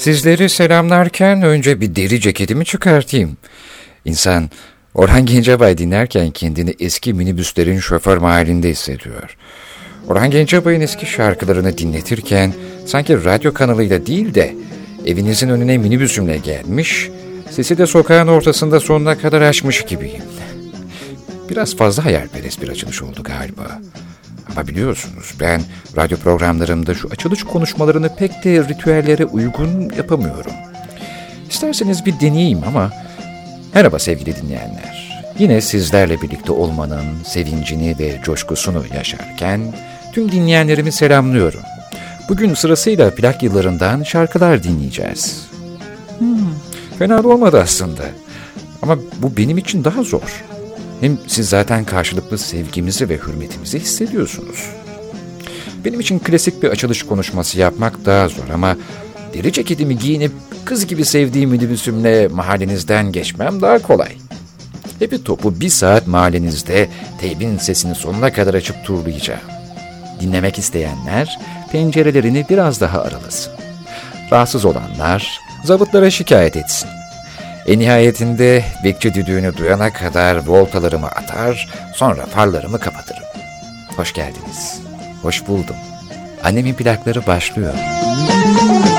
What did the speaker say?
Sizleri selamlarken önce bir deri ceketimi çıkartayım. İnsan Orhan Gencebay dinlerken kendini eski minibüslerin şoför mahallinde hissediyor. Orhan Gencebay'ın eski şarkılarını dinletirken sanki radyo kanalıyla değil de evinizin önüne minibüsümle gelmiş, sesi de sokağın ortasında sonuna kadar açmış gibiyim. Biraz fazla hayalperest bir açılış oldu galiba. Ama biliyorsunuz ben radyo programlarımda şu açılış konuşmalarını pek de ritüellere uygun yapamıyorum. İsterseniz bir deneyeyim ama merhaba sevgili dinleyenler. Yine sizlerle birlikte olmanın sevincini ve coşkusunu yaşarken tüm dinleyenlerimi selamlıyorum. Bugün sırasıyla plak yıllarından şarkılar dinleyeceğiz. Hmm, fena olmadı aslında. Ama bu benim için daha zor. Hem siz zaten karşılıklı sevgimizi ve hürmetimizi hissediyorsunuz. Benim için klasik bir açılış konuşması yapmak daha zor ama deri ceketimi giyinip kız gibi sevdiğim minibüsümle mahallenizden geçmem daha kolay. Hepi topu bir saat mahallenizde teybin sesini sonuna kadar açıp turlayacağım. Dinlemek isteyenler pencerelerini biraz daha aralasın. Rahatsız olanlar zabıtlara şikayet etsin. En nihayetinde bekçi düdüğünü duyana kadar voltalarımı atar, sonra farlarımı kapatırım. Hoş geldiniz. Hoş buldum. Annemin plakları başlıyor. Müzik